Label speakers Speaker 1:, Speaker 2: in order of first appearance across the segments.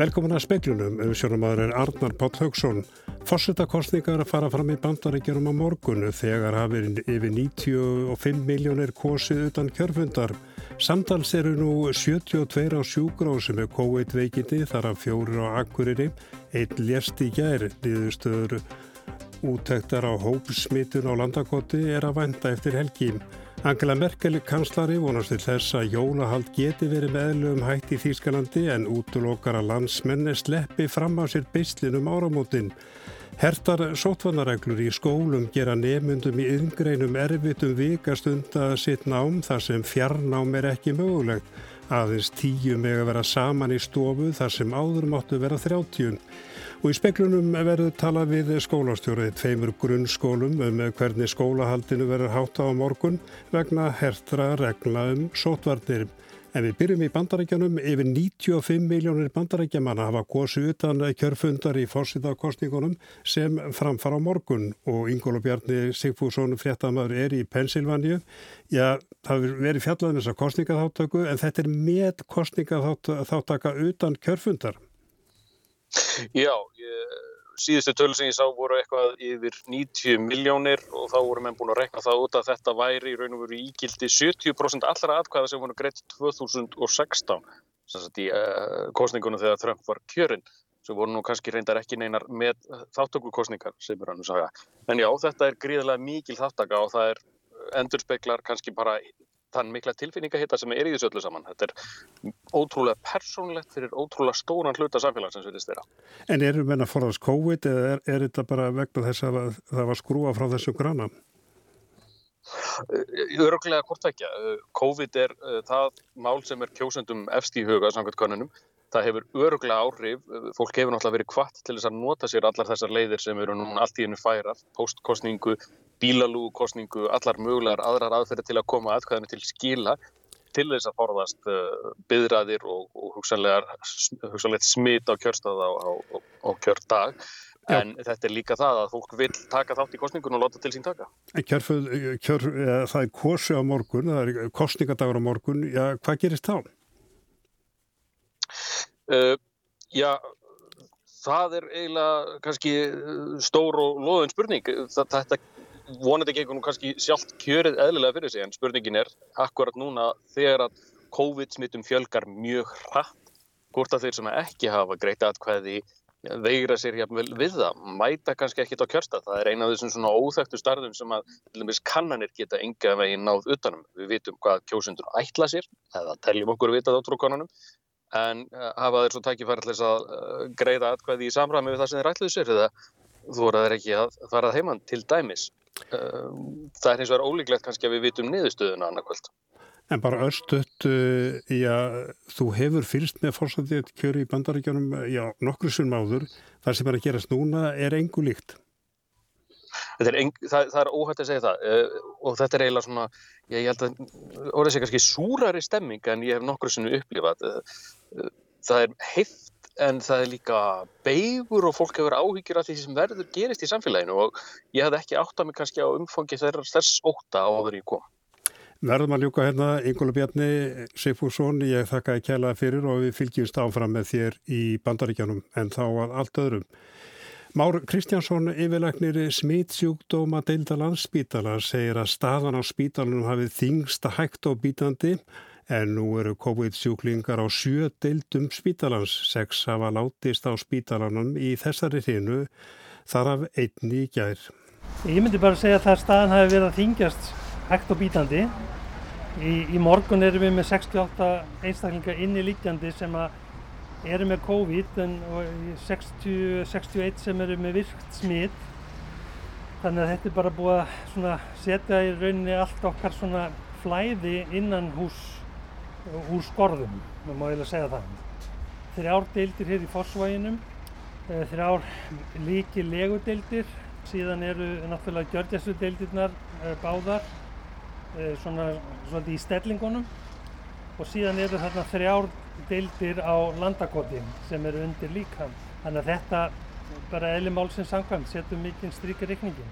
Speaker 1: Velkomin að speiklunum, umsjónamaður er Arnar Páll Haugsson. Fossetakostningar að fara fram í bandaríkjarum á morgunu þegar hafið yfir 95 miljónir kosið utan kjörfundar. Samtals eru nú 72 á sjúgrósi með COVID veikindi þar af fjórir á Akureyri, einn lést í gæri, liðustöður úttektar á hópsmitun á landakoti er að venda eftir helgím. Angela Merkel kanslari vonast til þess að jólahald geti verið meðlum hætt í Þýskalandi en útlokkara landsmenn sleppi fram á sér beislinum áramótin. Hertar sótvannareglur í skólum gera nefnundum í ynggreinum erfitum vikastund að sitt nám þar sem fjarnám er ekki mögulegt. Aðeins tíu meg að vera saman í stofu þar sem áður máttu vera þrjáttjun. Og í speklunum verður talað við skólastjórið tveimur grunnskólum um hvernig skólahaldinu verður hátta á morgun vegna hertra regla um sótvarnir. En við byrjum í bandarækjanum, yfir 95 miljónir bandarækjamanna hafa góðs utan kjörfundar í fórsitakostningunum sem framfara á morgun og Ingólu Bjarni Sigfússon fréttamaður er í Pensilvaníu. Já, það verður fjallað um þessa kostningaþáttöku en þetta er með kostningaþáttaka utan kjörfundar.
Speaker 2: Já, ég, síðustu tölu sem ég sá voru eitthvað yfir 90 miljónir og þá voru menn búin að rekna það út að þetta væri í raun og veru ígildi 70% allra atkvæða sem voru greitt 2016 í uh, kostningunum þegar Trump var kjörinn sem voru nú kannski reyndar ekki neinar með þáttökukostningar sem er hann að sagja. En já, þetta er gríðilega mikil þáttaka og það er endurspeglar kannski bara þann mikla tilfinningahitta sem er í þessu öllu saman. Þetta er ótrúlega persónlegt fyrir ótrúlega stóran hluta samfélagsins við þess þeirra.
Speaker 1: En erum við að forðast COVID eða er, er þetta bara vegna þess að það var skrúa frá þessum grana?
Speaker 2: Öruglega hvort ekki. COVID er það mál sem er kjósendum efst í huga samkvæmt konunum. Það hefur öruglega áhrif. Fólk hefur náttúrulega verið kvart til þess að nota sér allar þessar leiðir sem eru núna allt í hennu færar, postkostningu, bílalúgukostningu, allar mögulegar aðrar aðferði til að koma aðkvæðinu til skila til þess að forðast uh, byðræðir og, og hugsanlegt smit á kjörstað á, á, á kjördag. En Já. þetta er líka það að fólk vil taka þátt í kostningun og láta til sín taka.
Speaker 1: Kjörfuð, kjör, ja, það er kosi á morgun, það er kostningadagur á morgun. Já, hvað gerist þá?
Speaker 2: Uh, já, það er eiginlega kannski uh, stór og loðun spurning. Þetta vonandi gengur nú kannski sjálft kjörið eðlilega fyrir sig en spurningin er akkurat núna þegar að COVID-smittum fjölgar mjög hratt hvort að þeir sem ekki hafa greitt aðkvæði veigra sér hjapvel við það, mæta kannski ekkit á kjörstað. Það er eina af þessum svona óþægtu starfum sem að kannanir geta enga veginn náð utanum. Við vitum hvað kjósundur ætla sér, eða teljum okkur að vita það á trúkonunum, en uh, hafa þeir svo þess að uh, greiða aðkvæði í samræmi við það sem þeir ætluðu sér eða þú voru að þeir ekki að fara heimann til dæmis. Ehm, það er eins og er ólíklegt kannski að við vitum niðurstöðuna annarkvöld.
Speaker 1: En bara östuðt, já, þú hefur fyrst með fórsættið kjöru í bandaríkjónum, já, nokkru sem áður. Það sem er að gerast núna er engu líkt.
Speaker 2: Er eng, það, það er óhætt að segja það uh, og þetta er eiginlega svona, ég held að orðið sé kannski súrari stemming en ég hef nokkru sem upplifað. Uh, uh, það er heitt en það er líka beigur og fólk hefur áhyggjur af því sem verður gerist í samfélaginu og ég hafði ekki átt að mig kannski á umfangi þess óta á vera í kom.
Speaker 1: Verðum að ljúka hérna, Ingóla Bjarni Sigfússon, ég þakka ekki hella fyrir og við fylgjumst áfram með þér í bandaríkjanum en þá að allt öðrum. Már Kristjánsson, yfirleiknir smitsjúkdóma deilda landsbítala, segir að staðan á spítalunum hafið þingsta hægt og bítandi En nú eru COVID-sjúklingar á sjö deildum spítalans. Sex hafa látist á spítalanum í þessari hreinu þar af einni í gær.
Speaker 3: Ég myndi bara segja að það staðan hafi verið að þingjast hægt og bítandi. Í, í morgun erum við með 68 einstaklingar inni líkjandi sem eru með COVID en 60, 61 sem eru með virkt smitt. Þannig að þetta er bara búið að setja í rauninni allt okkar flæði innan hús úr skorðum, maður má eiginlega segja það. Þrjár deildir hér í Fossvæginum, eh, þrjár líki legudeildir, síðan eru náttúrulega gjörgjæsludeildirnar eh, báðar, eh, svona svolítið í stellingunum og síðan eru þarna þrjár deildir á landakoti sem eru undir líka. Þannig að þetta bara eðli málsins sangkvæmt setur mikinn stríkir reikningin.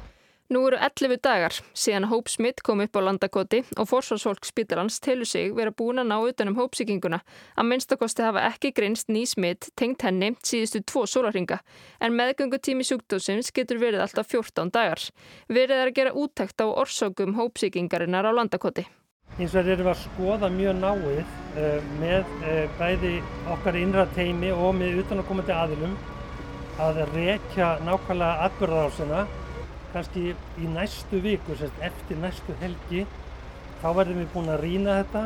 Speaker 4: Nú eru 11 dagar síðan hópsmitt kom upp á landakoti og fórsvarsfólk spítalans telur sig vera búin að ná utanum hópsíkinguna. Að minnstakosti hafa ekki grinst ný smitt tengt henni síðustu tvo sólarhinga en meðgöngutími sjúkdósins getur verið alltaf 14 dagar. Verið er að gera úttækt á orsókum hópsíkingarinnar á landakoti.
Speaker 3: Hins vegar erum við að skoða mjög náið uh, með uh, bæði okkar innra teimi og með utanakomandi aðilum að rekja nákvæmlega atbyrðarásina kannski í næstu viku, sérst, eftir næstu helgi þá verðum við búin að rýna þetta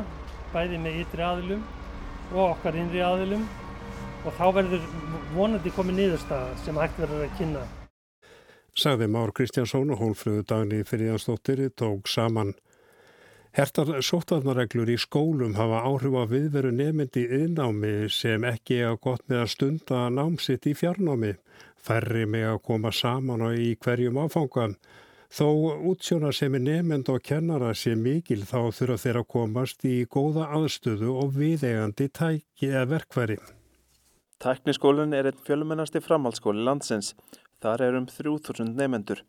Speaker 3: bæði með ytri aðilum og okkar innri aðilum og þá verður vonandi komið niðurstaða sem hægt verður að kynna.
Speaker 1: Sagði Már Kristjánsson og hólfröðu dagni fyrir Jansdóttir tók saman. Hertar sótvarnareglur í skólum hafa áhrif á viðveru nefndi yðnámi sem ekki er gott með að stunda námsitt í fjarnámi færri með að koma saman og í hverjum áfangan. Þó útsjóna sem er nefnd og kennara sé mikil þá þurfa þeir að komast í góða aðstöðu og viðegandi tæki eða verkværi.
Speaker 5: Tækniskólinn er einn fjölumennasti framhaldsskóli landsins. Þar er um 3000 nefnendur.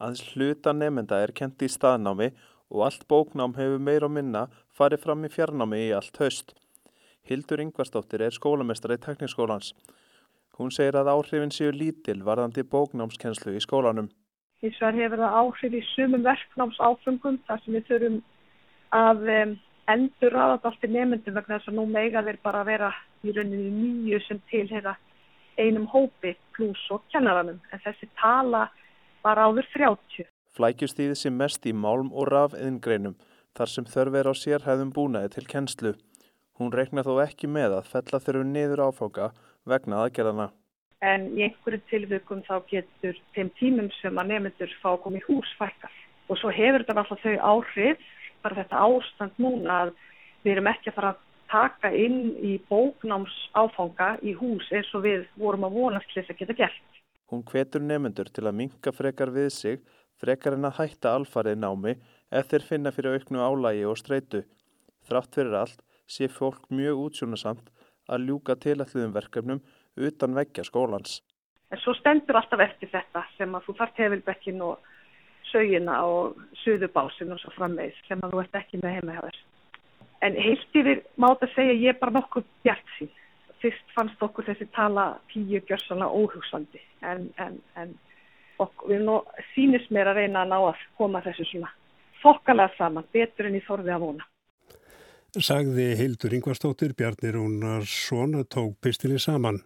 Speaker 5: Aðeins hluta nefnenda er kent í staðnámi og allt bóknám hefur meir og minna farið fram í fjarnámi í allt haust. Hildur Ingvarsdóttir er skólamestari í Tækniskólans. Hún segir að áhrifin séu lítil varðandi bóknámskenslu í skólanum.
Speaker 6: Þess vegar hefur það áhrif í sumum verknámsáfengum þar sem við þurfum að endur aðat allt í nefndum vegna þess að nú meiga þeir bara vera í rauninni nýju sem tilhera einum hópi pluss og kennaranum en þessi tala var áður 30.
Speaker 5: Flækjustíði sem mest í málm og raf eðingreinum þar sem þörf er á sérhæðum búnaði til kennslu. Hún reikna þó ekki með að fella þurfu niður áfanga vegna aðgerðana.
Speaker 6: En í einhverju tilvökum þá getur þeim tímum sem að nefnendur fá að koma í hús fækkar. Og svo hefur þetta alltaf þau áhrif, bara þetta ástand núna að við erum ekki að fara að taka inn í bóknáms áfanga í hús eins og við vorum að vonast til þess að geta gert.
Speaker 5: Hún hvetur nefnendur til að minka frekar við sig, frekar en að hætta alfarið námi ef þeir finna fyrir auknu álægi og streitu. Þrátt fyrir allt sé fólk mjög útsjónasamt að ljúka tilalliðum verkefnum utan veggja skólans.
Speaker 6: En svo stendur alltaf eftir þetta sem að þú þarf tefilbekkin og sögina og suðubásin og svo frammeðis sem að þú ert ekki með heimahjáður. En heilt yfir máta segja ég bara nokkuð bjart sín. Fyrst fannst okkur þessi tala tíu gjörsanlega óhugsandi en, en, en okkur, við nú sínist mér að reyna að ná að koma þessu svona þokkalega saman, betur en í þorði að vona.
Speaker 1: Sagði Hildur Ingvarstóttir, Bjarnir Rúnarsson tók pistinni saman.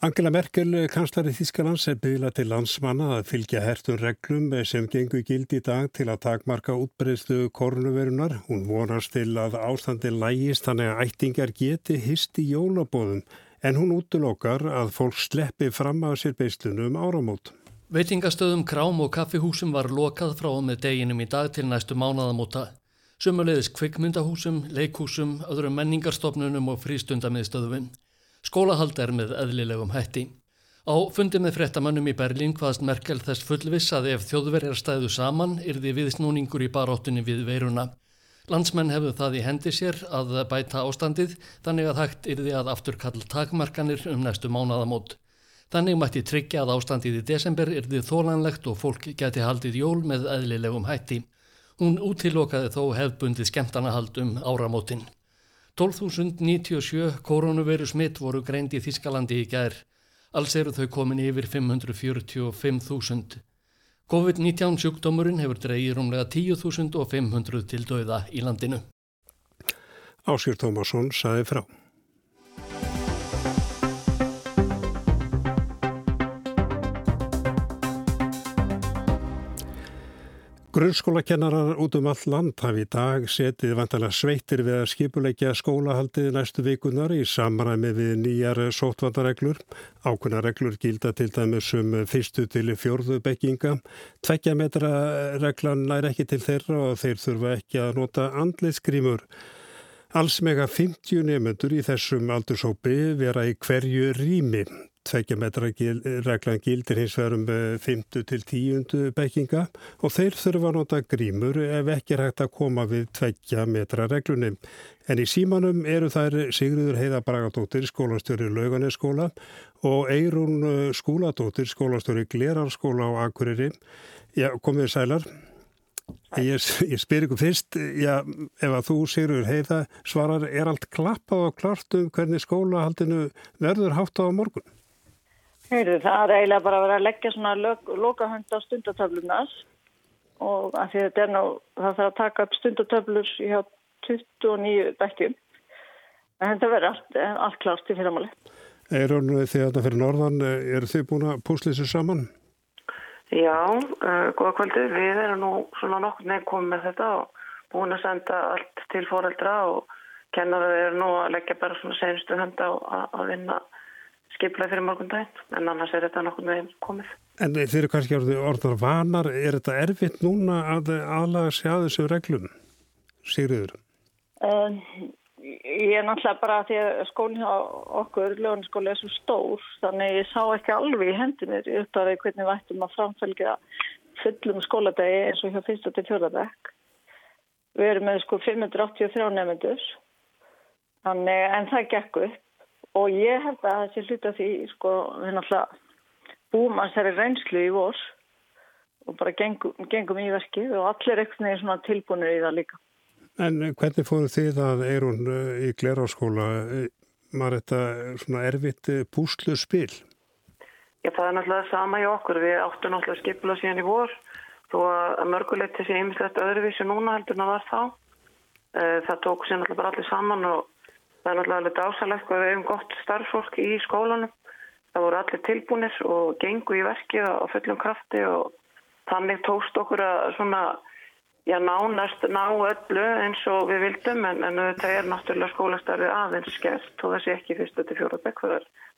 Speaker 1: Angela Merkel, kanslari Þískalands, er byggla til landsmanna að fylgja hertun reglum sem gengur gild í dag til að takmarka útbreyðslu korunverunar. Hún vonast til að ástandi lægist þannig að ættingar geti hist í jólabóðum en hún útlokkar að fólk sleppi fram á sér beislunum áramót.
Speaker 7: Veitingastöðum, krám og kaffihúsum var lokað frá með deginum í dag til næstu mánaðamóta. Sumulegðis kvikmyndahúsum, leikhúsum, öðrum menningarstofnunum og frístundamiðstöðum. Skólahald er með eðlilegum hætti. Á fundi með frettamannum í Berlín hvaðast Merkel þess fullviss að ef þjóðverjar stæðu saman yrði viðsnúningur í baróttunni við veiruna. Landsmenn hefðu það í hendi sér að bæta ástandið þannig að hægt yrði að afturkall takmarkanir um næstu mánaðamót. Þannig mætti tryggja að ástandið í desember yrði þólanlegt og fólk geti haldið jól með eðlilegum hætti. Hún útilokaði þó hefðbundið skemmtanahald um áramótin. 12.097 koronaviru smitt voru greind í Þískalandi í gær. Alls eru þau komin yfir 545.000. COVID-19 sjúkdómurinn hefur dreyið rúmlega 10.500 til döiða í landinu.
Speaker 1: Áskjör Tómasson saði frá. Grunnskólakennarar út um all land hafi í dag setið vantalega sveitir við að skipuleikja skólahaldið næstu vikunar í samræmi við nýjar sótvandareglur. Ákunna reglur gilda til dæmis um fyrstu til fjörðu bekkinga. Tveggja metra reglan nær ekki til þeirra og þeir þurfa ekki að nota andliðskrímur. Alls mega 50 nefnendur í þessum aldursópi vera í hverju rými. Tveikja metra gil, reglan gildir hins vegar um 50 til 10 bekkinga og þeir þurfa að nota grímur ef ekki er hægt að koma við tveikja metra reglunni. En í símanum eru þær Sigriður Heiða Bragadóttir, skólastjóri Lauganeskóla og Eirún Skúladóttir, skólastjóri Glerarskóla á Akureyri. Já, komið sælar. Ég, ég spyr ykkur fyrst, já, ef að þú Sigur heiða svarar, er allt klappað og klart um hvernig skólahaldinu verður hátt á morgun?
Speaker 8: Heyrðu, það er eiginlega bara að vera að leggja svona lokahönd á stundatöflunas og að því þetta er ná, það þarf að taka upp stundatöflur hjá 29 bekkjum en þetta verður allt, allt klart í fyrirmáli.
Speaker 1: Er hún því að þetta fyrir norðan, eru þið búin að púsla þessu saman?
Speaker 9: Já, uh, góða kvöldu. Við erum nú svona nokkur nefn komið með þetta og búin að senda allt til fóreldra og kennarar eru nú að leggja bara svona senstu hönda að vinna skiplega fyrir morgundaginn, en annars er þetta nokkur nefn komið.
Speaker 1: En þeir eru kannski orðnar vanar, er þetta erfitt núna að aðlaga sig að þessu reglum, Sigriður?
Speaker 8: Um, Ég er náttúrulega bara því að skólinn á okkur, lögurnaskóli, er svo stór þannig ég sá ekki alveg í hendinir upp að hvernig við ættum að framfælgja fullum skóladegi eins og hjá fyrsta til fjörðardekk. Við erum með sko 583 nefnendur þannig en það gekk upp og ég held að þessi hluta því sko við náttúrulega búum að þessari reynslu í vors og bara gengum, gengum í verkið og allir eitthvað tilbúinir í það líka.
Speaker 1: En hvernig fóru þið að Eirún eh, í Gleráskóla? Var þetta svona erfitt eh, púslu spil?
Speaker 9: Já, það er náttúrulega sama í okkur. Við áttum náttúrulega skipla síðan í vor þó að mörgulegt þessi ymmislegt öðruvísi núna heldur en það var þá. Eh, það tók sér náttúrulega bara allir saman og það er náttúrulega alveg dásalegt hvað við hefum gott starffólk í skólanum. Það voru allir tilbúinir og gengu í verkið á fullum krafti og þannig tókst okkur að svona já, nánast ná öllu eins og við vildum en, en þetta er náttúrulega skólastarfið aðeins skert og sé ekki fyrstu til fjóra bekk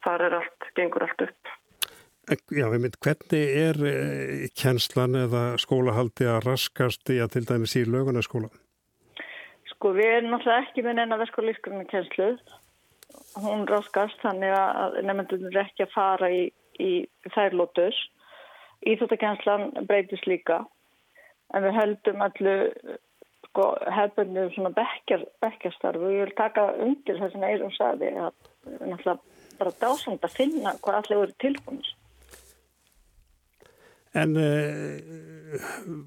Speaker 9: þar er allt, gengur allt upp.
Speaker 1: Já, ég mynd, hvernig er eh, kjenslan eða skólahaldi að raskast í að til dæmis í lögunaskóla?
Speaker 8: Sko, við erum náttúrulega ekki með neina verðskóliðskunni kjenslu. Hún raskast þannig að nefndunum er ekki að fara í, í þærlótus. Íþjóttakjenslan breytist líka en við heldum allu sko, hefðbundum svona bekkjar, bekkjarstarf og ég vil taka undir það sem Eirum saði að alltaf bara dásand að finna hvað allir voru tilbúinir.
Speaker 1: En uh,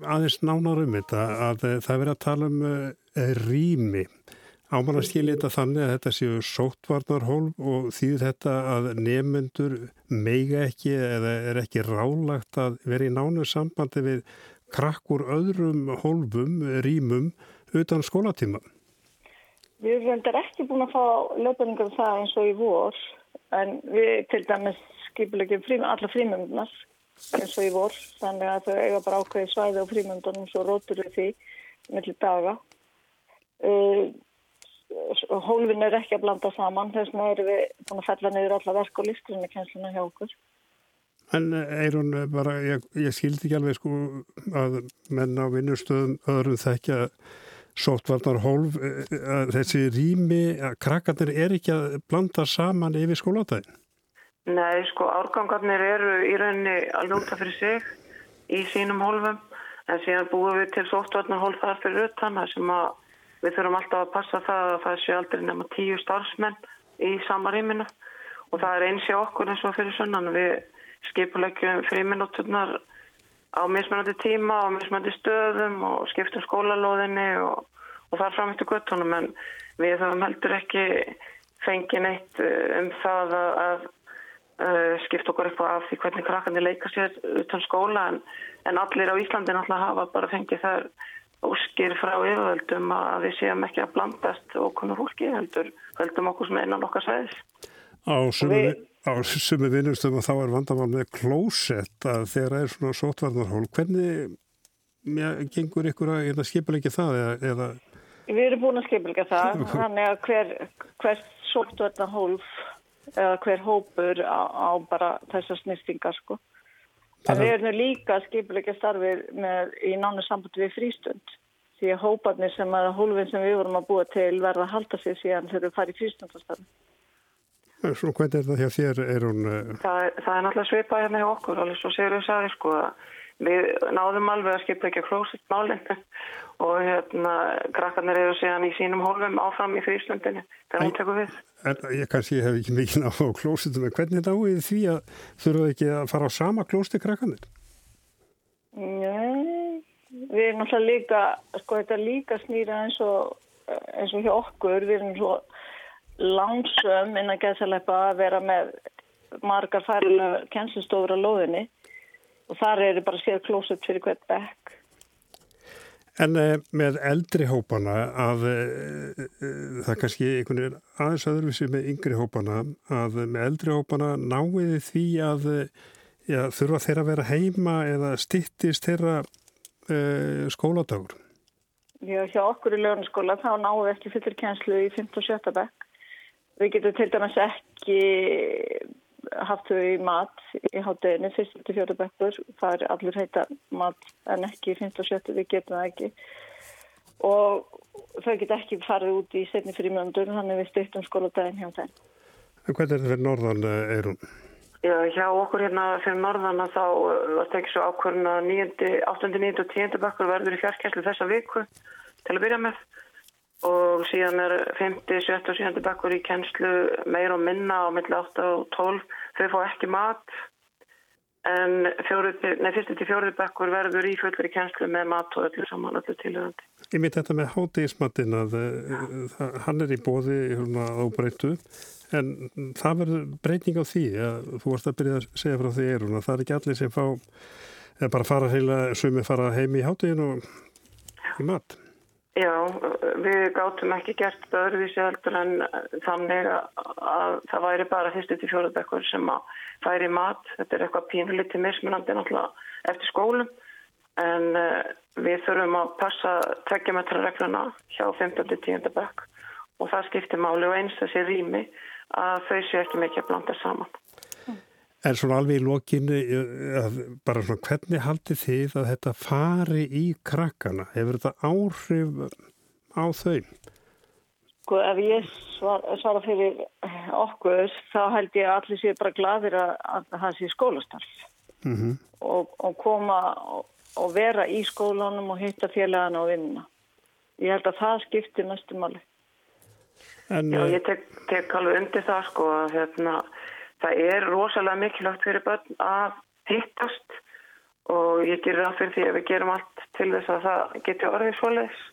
Speaker 1: aðeins nánar um þetta að uh, það verið að tala um uh, rými. Ámann að skilja þetta þannig að þetta séu sóttvarnarhólf og þýðir þetta að nefnendur meiga ekki eða er ekki rálagt að vera í nánu sambandi við krakkur öðrum hólfum, rýmum utan skólatíma?
Speaker 8: Við erum reyndar ekki búin að fá löpuningum það eins og í vor en við til dæmis skipulegjum frím, alla frímöndunar eins og í vor. Þannig að þau eiga bara ákveði svæði á frímöndunum svo rótur við því millir daga. Uh, Hólfin er ekki að blanda saman. Þess vegna erum við búin að fella niður alla verk og í kjensluna hjá okkur.
Speaker 1: En Eirun, bara, ég, ég skildi ekki alveg sko að menn á vinnustöðum öðrum þekkja sótvarnar hólf, þessi rými, krakkarnir er ekki að blanda saman yfir skólatæðin?
Speaker 9: Nei, sko, árgangarnir eru í rauninni alveg út af fyrir sig í sínum hólfum, en síðan búum við til sótvarnar hólf þar fyrir utan, það sem að við þurfum alltaf að passa það að það sé aldrei nema tíu starfsmenn í sama rýminu. Og það er eins í okkur eins og fyrir sunnan. Við skipulegjum fríminúturnar á mismunandi tíma og mismunandi stöðum og skiptum skólalóðinni og, og þar fram eftir göttunum en við höfum heldur ekki fengið neitt eh, um það að, að uh, skipta okkur eitthvað af því hvernig krakkandi leika sér utan skóla en, en allir á Íslandi náttúrulega hafa bara fengið þar óskir frá yfirvöldum að við séum ekki að blandast okkur hólki heldur, heldum okkur sem einan okkar sveðis.
Speaker 1: Á sumu vinnustum og þá er vandamál með klósett að þegar það er svona sótvarnarhól. Hvernig ja, gengur ykkur að hérna, skipilegja það? Eða, eða...
Speaker 8: Við erum búin að skipilegja það. Þannig að hver, hver sótvarnarhólf eða hver hópur á, á bara þessar snýstingar sko. En við erum líka að skipilegja starfið með, í nánu samband við frístund. Því að hóparnir sem að hólfin sem við vorum að búa til verða að halda sig síðan þegar við farið í frístundastarfið.
Speaker 1: Svo hvernig er það hjá þér? Er hún,
Speaker 9: það, er, það er náttúrulega svipað hérna hjá okkur, alveg svo við sagði sko að við náðum alveg að skipa ekki að klósit málinn og hérna krakkarnir eru síðan í sínum hólfum áfram í fríslundinu þegar hún tekur við.
Speaker 1: En ég kannski hef ekki náðu á klósitum, en hvernig náðu því að þurfuð ekki að fara á sama klósti krakkarnir?
Speaker 8: Nei, við erum náttúrulega líka, sko þetta líka snýra eins og, eins og hjá okkur, við erum svo langsum inn að geðsaleppa að vera með margar færilega kennslistofur á lóðinni og þar eru bara sér klóset fyrir hvert bekk.
Speaker 1: En eh, með eldri hópana að eh, eh, það kannski einhvern veginn aðeins öðruvísi með yngri hópana að með eldri hópana náiði því að já, þurfa þeirra að vera heima eða stittist þeirra eh, skóladagur?
Speaker 8: Já, hjá okkur í lögnaskóla þá við ekki fullir kjenslu í 5. og 7. bekk. Við getum til dæmis ekki haft þau í mat í hátteginu, 1. til 4. bekkur. Það er allir heita mat en ekki 5. og 7. við getum það ekki. Og þau geta ekki farið út í setni frímjöndur þannig við styrtum skóladagin hjá þeim.
Speaker 1: En hvernig er þetta fyrir norðan, Eirun?
Speaker 9: Já, hjá okkur hérna fyrir norðana þá var það ekki svo ákvörðun að 8. 9. og 10. bekkur verður í fjarkæslu þessa viku til að byrja með og síðan er 5. 7. og 7. bekkur í kænslu meir og minna á milli 8 og 12 þau fá ekki mat en 1. til 4. bekkur verður í fullur í kænslu með mat og öllu saman öllu tilhörandi.
Speaker 1: Ég mitt þetta með hátegismatinn að uh, hann er í bóði hérna, á breytu En það verður breyting á því að þú varst að byrja að segja frá því erun að það er ekki allir sem fá bara fara heila, sumi fara heim í háteginu og í mat.
Speaker 9: Já, við gátum ekki gert öðruvísi heldur en þannig að það væri bara fyrstu til fjóðabekkur sem að færi mat. Þetta er eitthvað pínulítið mismunandi náttúrulega eftir skólum en uh, við þurfum að passa tveggjametra regluna hjá 15. til 10. bekk og það skiptir máli og eins þessi rými að þau séu ekki mikið að blanda saman.
Speaker 1: En svona alveg í lokinu, bara svona hvernig haldi þið að þetta fari í krakkana? Hefur þetta áhrif á þau?
Speaker 8: Sko ef ég svara, svara fyrir okkur þá held ég að allir séu bara gladir að, að það sé skólastarf mm -hmm. og, og koma og, og vera í skólanum og hitta félagana og vinna. Ég held að það skiptir.
Speaker 9: En, Já, ég tek, tek alveg undir það sko að hérna, það er rosalega mikilvægt fyrir börn að hittast og ég gerir það fyrir því að við gerum allt til þess að það geti orðið svoleiðis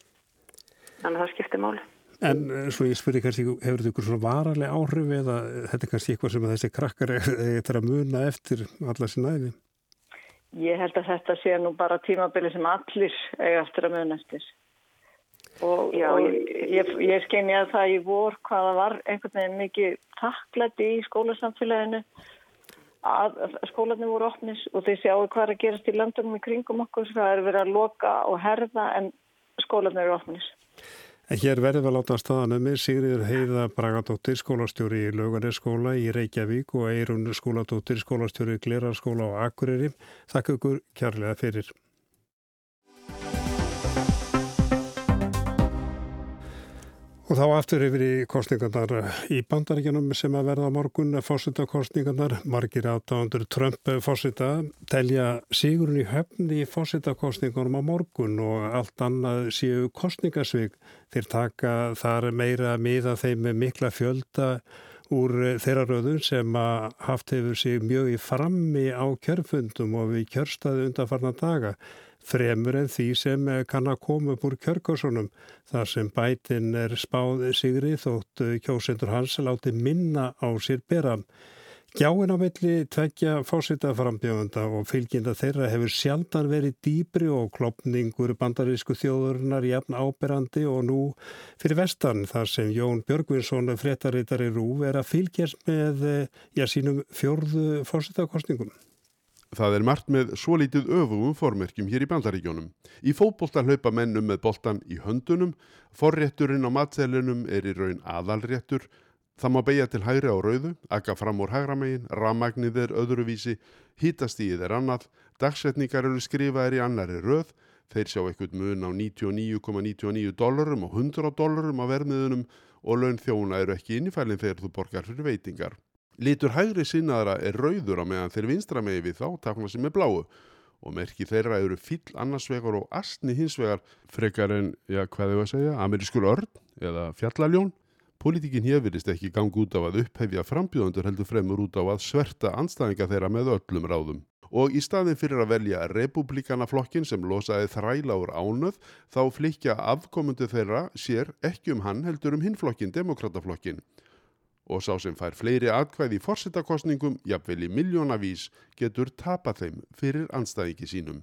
Speaker 9: en það skiptir máli.
Speaker 1: En eh, svo ég spyrir kannski, hefur þetta ykkur svona varalega áhrif eða þetta er kannski eitthvað sem þessi krakkar eitthvað að muna eftir alla sinna æfi?
Speaker 8: Ég held að þetta sé nú bara tímabili sem allir eiga eftir að muna eftir og, Já, og ég, ég skeini að það í vor hvaða var einhvern veginn mikið takklætti í skólasamfélaginu að skólanir voru opnis og þeir sjáu hvað er að gerast í landunum í kringum okkur það er verið að loka og herða en skólanir eru opnis
Speaker 1: En hér verður við að láta staðanum með Sigriður Heiða Bragadóttir skólastjóri í Laugarneskóla í Reykjavík og Eirun skóladóttir skólastjóri í Glerarskóla á Akureyri. Þakka ykkur kjærlega fyrir Og þá aftur yfir í kostningarnar í bandaríkjanum sem að verða á morgun fórsetakostningarnar. Margir áttaundur Trump fórseta telja sigurinn í höfni í fórsetakostningunum á morgun og allt annað séu kostningasvig. Þeir taka þar meira miða þeim með mikla fjölda úr þeirra röðun sem að haft hefur sig mjög í frammi á kjörfundum og við kjörstaði undanfarnar daga fremur en því sem kann að koma upp úr kjörgársunum þar sem bætin er spáð sigri þótt kjósendur hans láti minna á sér bera. Gjáin á melli tveggja fósitaframbjöfunda og fylgjinda þeirra hefur sjaldan verið dýbri og klopningur bandarísku þjóðurinnar jafn áberandi og nú fyrir vestan þar sem Jón Björgvinsson fréttaritari Rúf er að fylgjast með já, sínum fjörðu fósitakostningum.
Speaker 10: Það er margt með svo lítið öfugum formerkjum hér í bandaríkjónum. Í fótbolta hlaupa mennum með boltan í höndunum, forrétturinn á matselunum er í raun aðalréttur, það má beigja til hægri á rauðu, akka fram úr hægramegin, ramagnið er öðruvísi, hítastíð er annað, dagsetningar eru skrifaðir í annari rauð, þeir sjá ekkert mun á 99,99 dólarum og 100 dólarum á vermiðunum og laun þjóna eru ekki innifælinn þegar þú borgar fyrir veitingar. Lítur hægri sinnaðara er rauður á meðan þeir vinstra megi við þá takna sem er bláu og merki þeirra eru fíl annarsvegar og astni hinsvegar frekar en, já hvað hefur að segja, amerískur örn eða fjallaljón. Politíkin hér virðist ekki gangi út á að upphefja frambjöðundur heldur fremur út á að sverta anstæðinga þeirra með öllum ráðum og í staðin fyrir að velja republikanaflokkin sem losaði þræla úr ánöð þá flikja afkomundu þeirra sér ekki um hann heldur um hinflokkin, demokrataflokkin. Og sá sem fær fleiri atkvæði í forsettakostningum, jafnvel í miljónavís, getur tapað þeim fyrir anstæðingi sínum.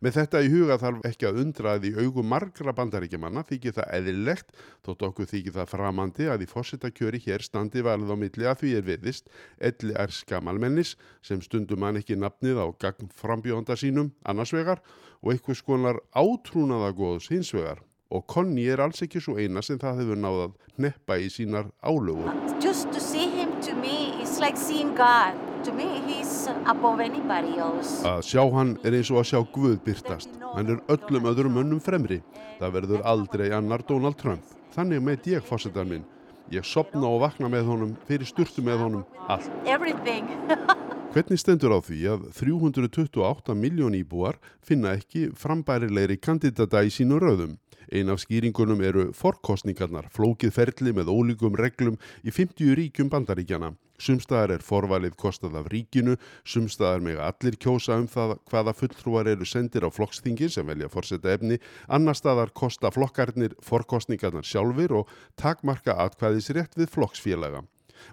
Speaker 10: Með þetta í huga þarf ekki að undra að í augum margra bandaríkjamanna þykir það eðilegt þótt okkur þykir það framandi að í fórsettakjöri hér standi valið á milli að því er viðist elli er skamalmennis sem stundum hann ekki nafnið á gagn frambjónda sínum annarsvegar og einhvers konar átrúnaða góðs hinsvegar og Conny er alls ekki svo eina sem það hefur náðað neppa í sínar álögur.
Speaker 11: Just to see him to me is like seeing God. To me he's above anybody else.
Speaker 10: Að sjá hann er eins og að sjá Guð byrtast. Hann er öllum öðrum önnum fremri. Það verður aldrei annar Donald Trump. Þannig með ég fórsetar minn. Ég sopna og vakna með honum, fyrir sturtu með honum, allt.
Speaker 11: Everything.
Speaker 10: Hvernig stendur á því að 328 miljón íbúar finna ekki frambærilegri kandidata í sínu rauðum? Ein af skýringunum eru forkostningarnar, flókið ferli með ólíkum reglum í 50 ríkjum bandaríkjana. Sumstaðar er forvalið kostað af ríkinu, sumstaðar með allir kjósa um það hvaða fulltrúar eru sendir á flokksþingin sem velja fórseta efni, annar staðar kosta flokkarnir forkostningarnar sjálfur og takmarka atkvæðis rétt við flokksfélaga.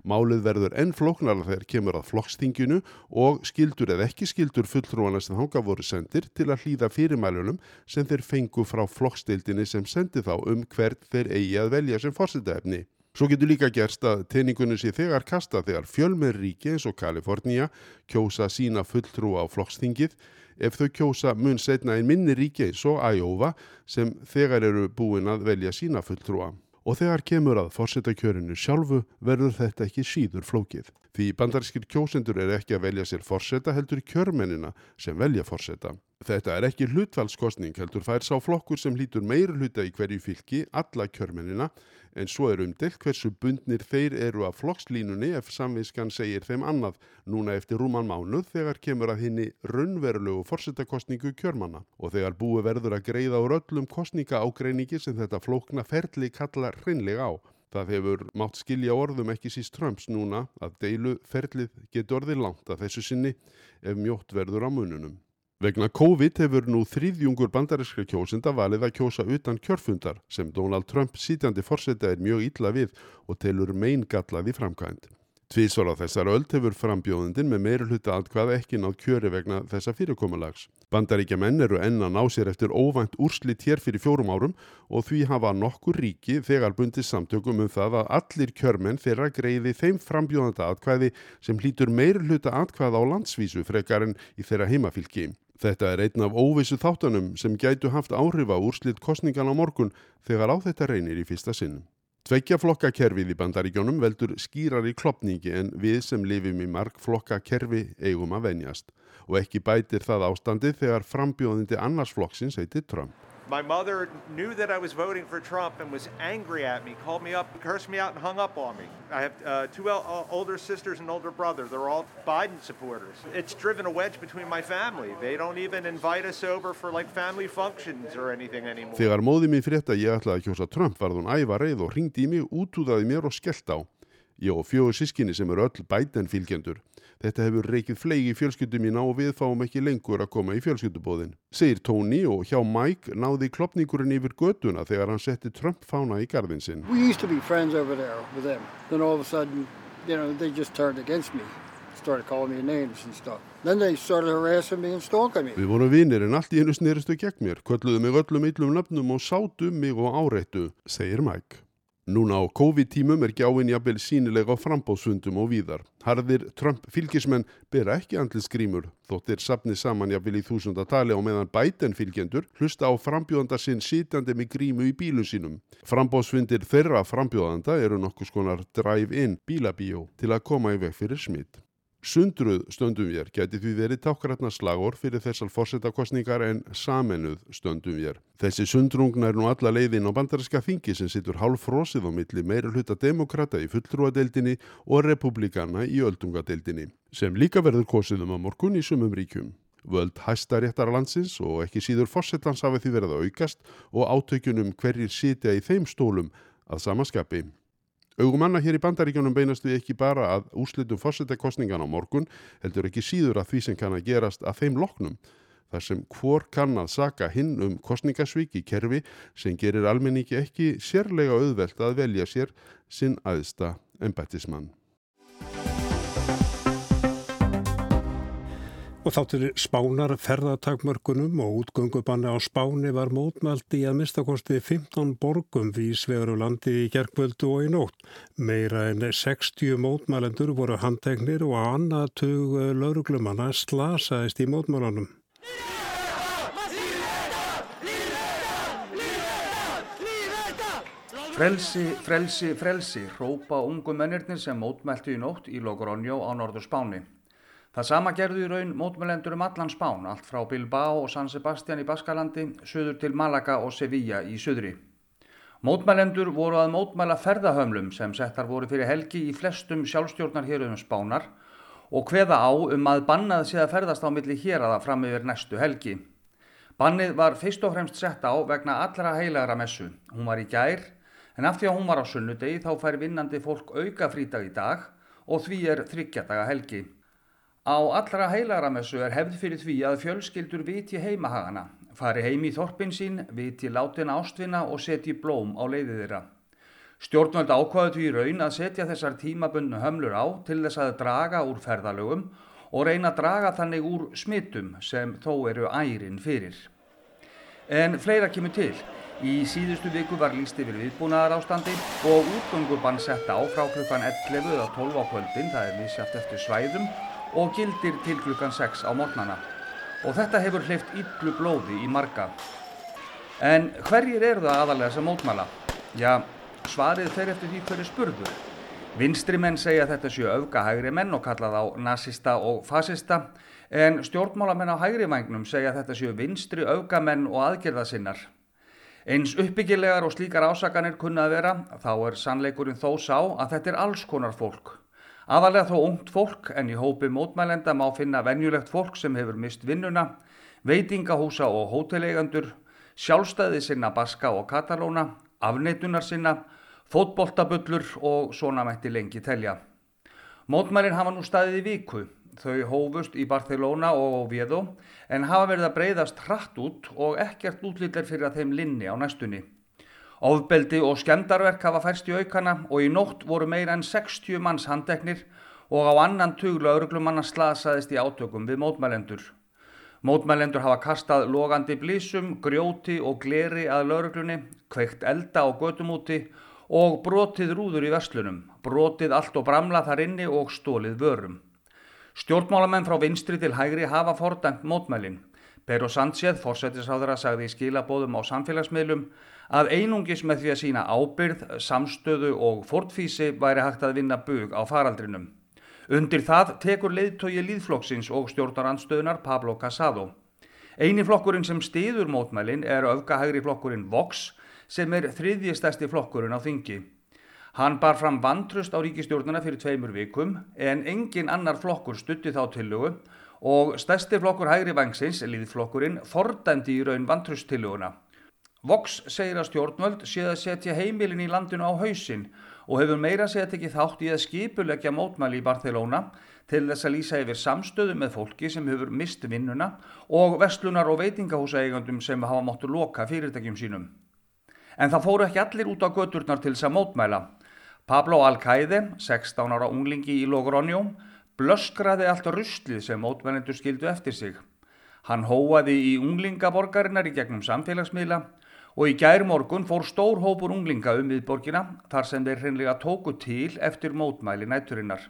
Speaker 10: Málið verður enn flóknarlega þegar kemur að flokkstinginu og skildur eða ekki skildur fulltrúana sem hanga voru sendir til að hlýða fyrirmælunum sem þeir fengu frá flokkstildinni sem sendi þá um hvert þeir eigi að velja sem fórsetaefni. Svo getur líka gerst að teiningunni sé þegar kasta þegar fjölmerríki eins og Kalifornía kjósa sína fulltrú á flokkstingið ef þau kjósa mun setna einn minni ríki eins og Iowa sem þegar eru búin að velja sína fulltrúa og þegar kemur að fórsetakjörinu sjálfu verður þetta ekki síður flókið. Því bandarskir kjósendur er ekki að velja sér fórseta heldur kjörmennina sem velja fórseta. Þetta er ekki hlutfallskostning heldur fær sá flokkur sem lítur meir hluta í hverju fylki alla kjörmennina en svo er umdelt hversu bundnir þeir eru af flokkslínunni ef samviskan segir þeim annað núna eftir rúman mánuð þegar kemur að henni raunverulegu fórsetakostningu kjörmanna og þegar búi verður að greiða úr öllum kostninga ágreiningi sem þetta flókna ferli kalla hreinlega á. Það hefur mátt skilja orðum ekki síst Trumps núna að deilu ferlið getur orðið langt að þessu sinni ef mjótt verður á mununum. Vegna COVID hefur nú þrýðjungur bandarískra kjósenda valið að kjósa utan kjörfundar sem Donald Trump sítjandi fórseta er mjög illa við og telur mein gallað í framkvæmt. Tvísvar á þessar öld hefur frambjóðundin með meiri hluta atkvað ekki nátt kjöri vegna þessa fyrirkomalags. Bandaríkja menn eru enn að ná sér eftir óvænt úrslit hér fyrir fjórum árum og því hafa nokkur ríki þegar bundið samtökum um það að allir kjörmenn þeirra greiði þeim frambjóðanda atkvæði sem hlýtur meiri hluta atkvæða á landsvísu frekar en í þeirra heimafylki. Þetta er einn af óvissu þáttanum sem gætu haft áhrif á úrslitt kostningan á morgun þegar á þetta reynir í fyrsta sinnum. Tveggja flokka kerfið í bandaríkjónum veldur skýrar í klopningi en við sem lifum í mark flokka kerfi eigum að venjast og ekki bætir það ástandi þegar frambjóðindi annars flokksins heitir Trump.
Speaker 12: My mother knew that I was voting for Trump and was angry at me, called me up, cursed me out, and hung up on me. I have uh, two uh, older sisters and older brother. They're all Biden supporters. It's driven a wedge between my family. They don't even invite us over for like family functions or anything anymore.
Speaker 10: Þegar móði mín frétta ég ætlaði að kjósa Trump varð hún æfa reið og ringdi í mig, útúðaði mér og skellt á. Og fjögur sískinni sem eru öll Biden fylgjendur. Þetta hefur reykið fleigi í fjölskyldu mína og við fáum ekki lengur að koma í fjölskyldubóðin. Segir Tony og hjá Mike náði klopningurinn yfir göduna þegar hann setti Trump fána í gardin sinn.
Speaker 13: We used to be friends over there with them. Then all of a sudden, you know, they just turned against me. Started calling me names and stuff. Then they started harassing me and stalking me.
Speaker 10: Við vorum vinir en allt í hennu sneristu gegn mér, kvölluðu mig öllum yllum nöfnum og sátu mig og áreittu, segir Mike. Núna á COVID-tímum er gjáinn jafnvel sínilega á frambóðsfundum og víðar. Harðir Trump fylgismenn bera ekki andlis grímur, þóttir sapni saman jafnvel í þúsundatali og meðan Biden fylgjendur hlusta á frambjóðanda sinn sitjandi með grímu í bílun sínum. Frambóðsfundir þeirra frambjóðanda eru nokkus konar drive-in bílabíó til að koma í veg fyrir smitt. Sundruð stöndum vér geti því verið tákratna slagor fyrir þessar fórsetakostningar en samenuð stöndum vér. Þessi sundrungna er nú alla leiðin á bandariska þingi sem sittur hálf frósið á milli meira hluta demokrata í fulltrúadeildinni og republikana í öldungadeildinni sem líka verður kosið um að morgun í sumum ríkjum. Völd hæsta réttar landsins og ekki síður fórsetans hafi því verið að aukast og átökjunum hverjir sitja í þeim stólum að samaskapi. Augumanna hér í bandaríkjónum beinast við ekki bara að úslitum fórsetakostningan á morgun, heldur ekki síður að því sem kann að gerast að þeim loknum. Þar sem hvor kann að saka hinn um kostningasvík í kerfi sem gerir almenningi ekki sérlega auðvelt að velja sér sinn aðsta embættismann.
Speaker 1: Og þá til spánar ferðartakmörkunum og útgöngubanni á spáni var mótmælti í að mistakosti 15 borgum vísvegur og landi í gerkvöldu og í nótt. Meira en 60 mótmælendur voru handtegnir og að annað tug lauruglumanna slasaðist í mótmælanum.
Speaker 14: Frelsi, frelsi, frelsi, rópa ungu mennirnir sem mótmælti í nótt í Logroño á norður spáni. Það sama gerðu í raun mótmælendur um allan spán, allt frá Bilbao og San Sebastian í Baskalandi, söður til Malaga og Sevilla í söðri. Mótmælendur voru að mótmæla ferðahömlum sem settar voru fyrir helgi í flestum sjálfstjórnar hér um spánar og hveða á um að bannað sé að ferðast á milli hér aða fram yfir næstu helgi. Bannið var fyrst og fremst sett á vegna allra heilagra messu. Hún var í gær, en af því að hún var á sunnudegi þá fær vinnandi fólk auka frítag í dag og því er þryggjadaga helgi. Á allra heilaramessu er hefð fyrir því að fjölskyldur viti heimahagana, fari heim í þorpin sín, viti látina ástvinna og setji blóm á leiðið þeirra. Stjórnvöld ákvaðu því raun að setja þessar tímabundnu hömlur á til þess að draga úr ferðalögum og reyna að draga þannig úr smittum sem þó eru ærin fyrir. En fleira kemur til. Í síðustu viku var líst yfir viðbúnaðar ástandi og útgöngubann sett á frá klukkan 11 eða 12 á kvöldin, það er misjátt eftir svæðum og gildir til klukkan 6 á mornana. Og þetta hefur hleyft yllu blóði í marga. En hverjir eru það aðalega sem mótmæla? Já, svarið fer eftir því hverju spurður. Vinstri menn segja þetta séu öfga hægri menn og kalla þá nazista og fasista en stjórnmálamenn á hægri vagnum segja þetta séu vinstri öfgamenn og aðgerðasinnar. Eins uppbyggilegar og slíkar ásakanir kunna að vera, þá er sannleikurinn þó sá að þetta er alls konar fólk. Aðalega þó ungt fólk en í hópi mótmælenda má finna venjulegt fólk sem hefur mist vinnuna, veitingahúsa og hóteleigandur, sjálfstæði sinna Baska og Katalóna, afneitunar sinna, fótboltabullur og svona mætti lengi telja. Mótmælinn hafa nú staðið í viku, þau hófust í Barcelona og Oviedo en hafa verið að breyðast hratt út og ekkert útlýttir fyrir að þeim linni á næstunni. Ofbeldi og skemdarverk hafa færst í aukana og í nótt voru meira en 60 manns handeknir og á annan tuglu örglumanna slasaðist í átökum við mótmælendur. Mótmælendur hafa kastað logandi blísum, grjóti og gleri að lauruglunni, kveikt elda á götumúti og brotið rúður í verslunum, brotið allt og bramla þar inni og stólið vörum. Stjórnmálamenn frá vinstri til hægri hafa fordæmt mótmælinn. Pero Sánchez, fórsættisáðara, sagði í skilabóðum á samfélagsmiðlum að einungis með því að sína ábyrð, samstöðu og fortfísi væri hægt að vinna bug á faraldrinum. Undir það tekur leiðtögi líðflokksins og stjórnarandstöðunar Pablo Casado. Einu flokkurinn sem stiður mótmælin er öfgahægri flokkurinn Vox sem er þriðji stærsti flokkurinn á þingi. Hann bar fram vantrust á ríkistjórnuna fyrir tveimur vikum en engin annar flokkur stutti þá tillögu og stærsti flokkur hægri vangsins, líðflokkurinn, fordæmdi í raun vantrusttillöguna. Vox segir að stjórnvöld séð að setja heimilin í landinu á hausin og hefur meira segja tekið þátt í að skipulegja mótmæli í Barcelona til þess að lýsa yfir samstöðu með fólki sem hefur mist vinnuna og vestlunar og veitingahúsaegandum sem hafa móttu loka fyrirtækjum sínum. En það fóru ekki allir út á göturnar til þess að mótmæla. Pablo Alcaide, 16 ára unglingi í Logroño, blöskraði allt ruslið sem mótmælendur skildu eftir sig. Hann hóaði í unglingaborgarinnar í gegnum samfélagsmiðla og í gær morgun fór stór hópur unglinga um viðborgina þar sem þeir hreinlega tóku til eftir mótmæli nætturinnar.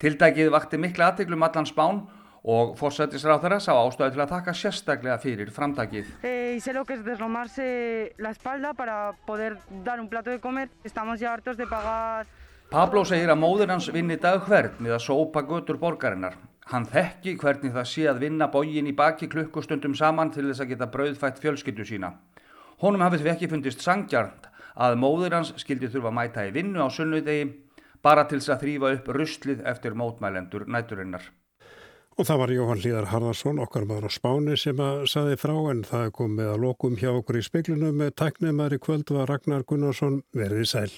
Speaker 14: Tildækið vakti mikla aðteglum allan spán og fórsættisráþara sá ástæðu til að taka sérstaklega fyrir framtakið.
Speaker 15: Eh, sé lo que es deslomarse la espalda para poder dar un plato de comer. Estamos ya hartos de pagar
Speaker 14: Pablo segir að móður hans vinni dag hvern við að sópa götur borgarinnar. Hann þekki hvernig það sé að vinna bógin í baki klukkustundum saman til þess að geta brauðfætt fjölskyldu sína. Honum hafið því ekki fundist sangjarnt að móður hans skildi þurfa að mæta í vinnu á sunnudegi bara til þess að þrýfa upp ruslið eftir mótmælendur næturinnar.
Speaker 1: Og það var Jóhann Líðar Harðarsson, okkar maður á Spáni sem að saði frá en það kom með að lokum hjá okkur í speiklunum með tæknumar í kvöld var Ragnar Gunnarsson verið í sæl.